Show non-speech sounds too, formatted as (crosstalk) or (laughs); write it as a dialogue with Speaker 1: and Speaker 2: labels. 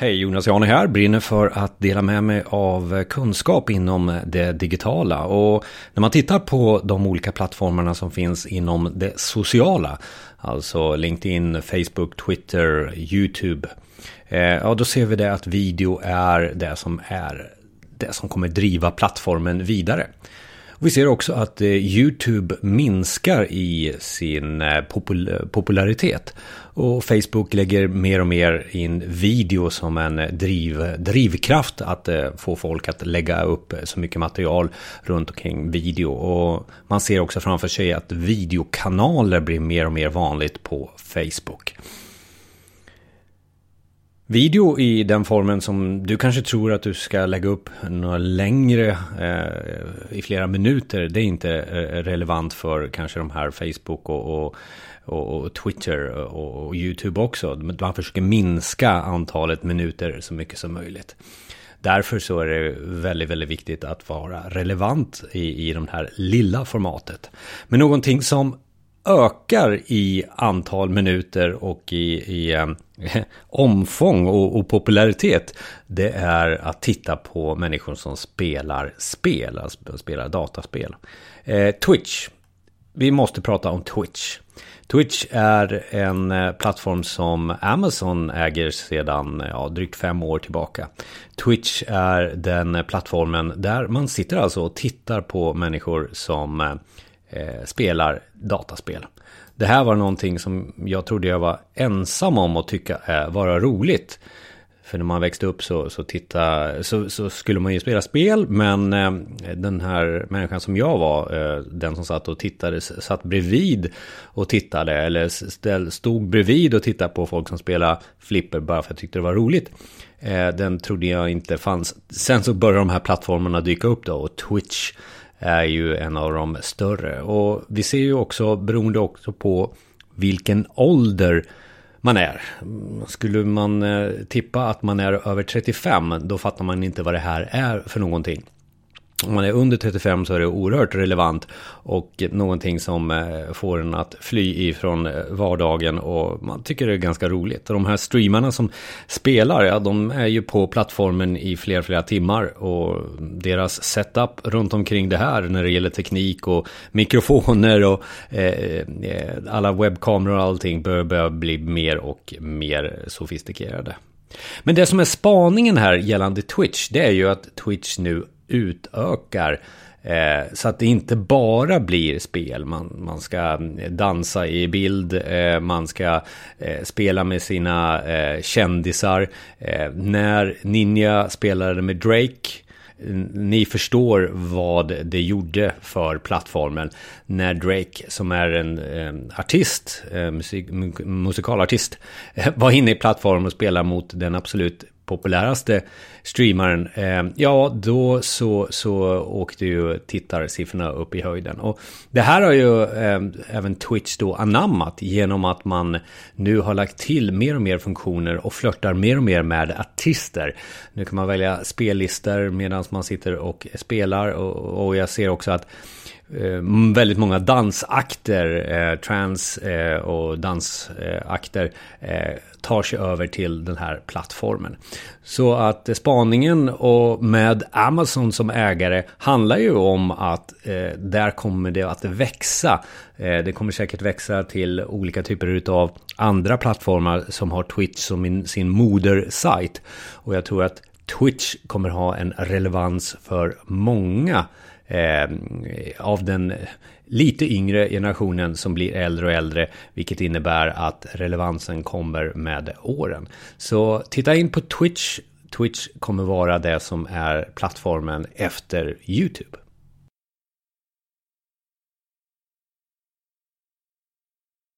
Speaker 1: Hej, Jonas Jane här, brinner för att dela med mig av kunskap inom det digitala. Och när man tittar på de olika plattformarna som finns inom det sociala, alltså LinkedIn, Facebook, Twitter, YouTube, eh, ja då ser vi det att video är det som är det som kommer driva plattformen vidare. Vi ser också att eh, YouTube minskar i sin eh, popul eh, popularitet. Och Facebook lägger mer och mer in video som en driv, drivkraft att få folk att lägga upp så mycket material runt omkring video. Och man ser också framför sig att videokanaler blir mer och mer vanligt på Facebook. Video i den formen som du kanske tror att du ska lägga upp några längre eh, i flera minuter. Det är inte eh, relevant för kanske de här Facebook och, och, och Twitter och, och, YouTube också. Man försöker minska antalet minuter så mycket som möjligt. Därför så är det väldigt, väldigt viktigt att vara relevant i, i det här lilla formatet. Men någonting som ökar i antal minuter och i, i eh, (laughs) omfång och, och, popularitet det är att titta på människor som spelar spel, alltså spelar dataspel. Eh, Twitch. Vi måste prata om Twitch. Twitch är en eh, plattform som Amazon äger sedan eh, ja, drygt fem år tillbaka. Twitch är den eh, plattformen där man sitter alltså och tittar på människor som eh, spelar dataspel. Det här var någonting som jag trodde jag var ensam om att tycka eh, vara roligt. För när man växte upp så, så, titta, så, så skulle man ju spela spel. Men eh, den här människan som jag var, eh, den som satt och tittade, satt bredvid och tittade. Eller ställ, stod bredvid och tittade på folk som spelade flipper bara för att jag tyckte det var roligt. Eh, den trodde jag inte fanns. Sen så började de här plattformarna dyka upp då och Twitch är ju en av de större. Och vi ser ju också, beroende också på vilken ålder man är. Skulle man eh, tippa att man är över 35, då fattar man inte vad det här är för någonting om man är under 35 så är det oerhört relevant och någonting som eh, får en att fly ifrån eh, vardagen och man tycker det är ganska roligt. Och de här streamarna som spelar, ja de är ju på plattformen i flera, flera timmar och deras setup runt omkring det här när det gäller teknik och mikrofoner och eh, eh alla webbkameror och allting bör, bör bli mer och mer sofistikerade. Men det som är spaningen här gällande Twitch, det är ju att Twitch nu utökar. Eh, så att det inte bara blir spel. Man, man ska eh, dansa i bild, eh, man ska spela med sina kändisar. När Ninja spelade med Drake ni förstår vad det gjorde för plattformen när Drake, som är en, en artist, musik, musikalartist, (laughs) var inne i plattformen och spelade mot den absolut populäraste streamaren, eh, ja då så, så åkte ju tittarsiffrorna upp i höjden. Och det här har ju eh, även Twitch då anammat genom att man nu har lagt till mer och mer funktioner och flörtar mer och mer med artister. Nu kan man välja spellistor medan man sitter och spelar och, och jag ser också att eh, väldigt många dansakter, eh, trans eh, och dansakter eh, tar sig över till den här plattformen. Så att spaningen och med Amazon som ägare handlar ju om att eh, där kommer det att växa. Eh, det kommer säkert växa till olika typer av andra plattformar som har Twitch som sin modersajt. Och jag tror att Twitch kommer ha en relevans för många eh, av den lite yngre generationen som blir äldre och äldre, vilket innebär att relevansen kommer med åren. Så titta in på Twitch. Twitch kommer vara det som är plattformen efter YouTube.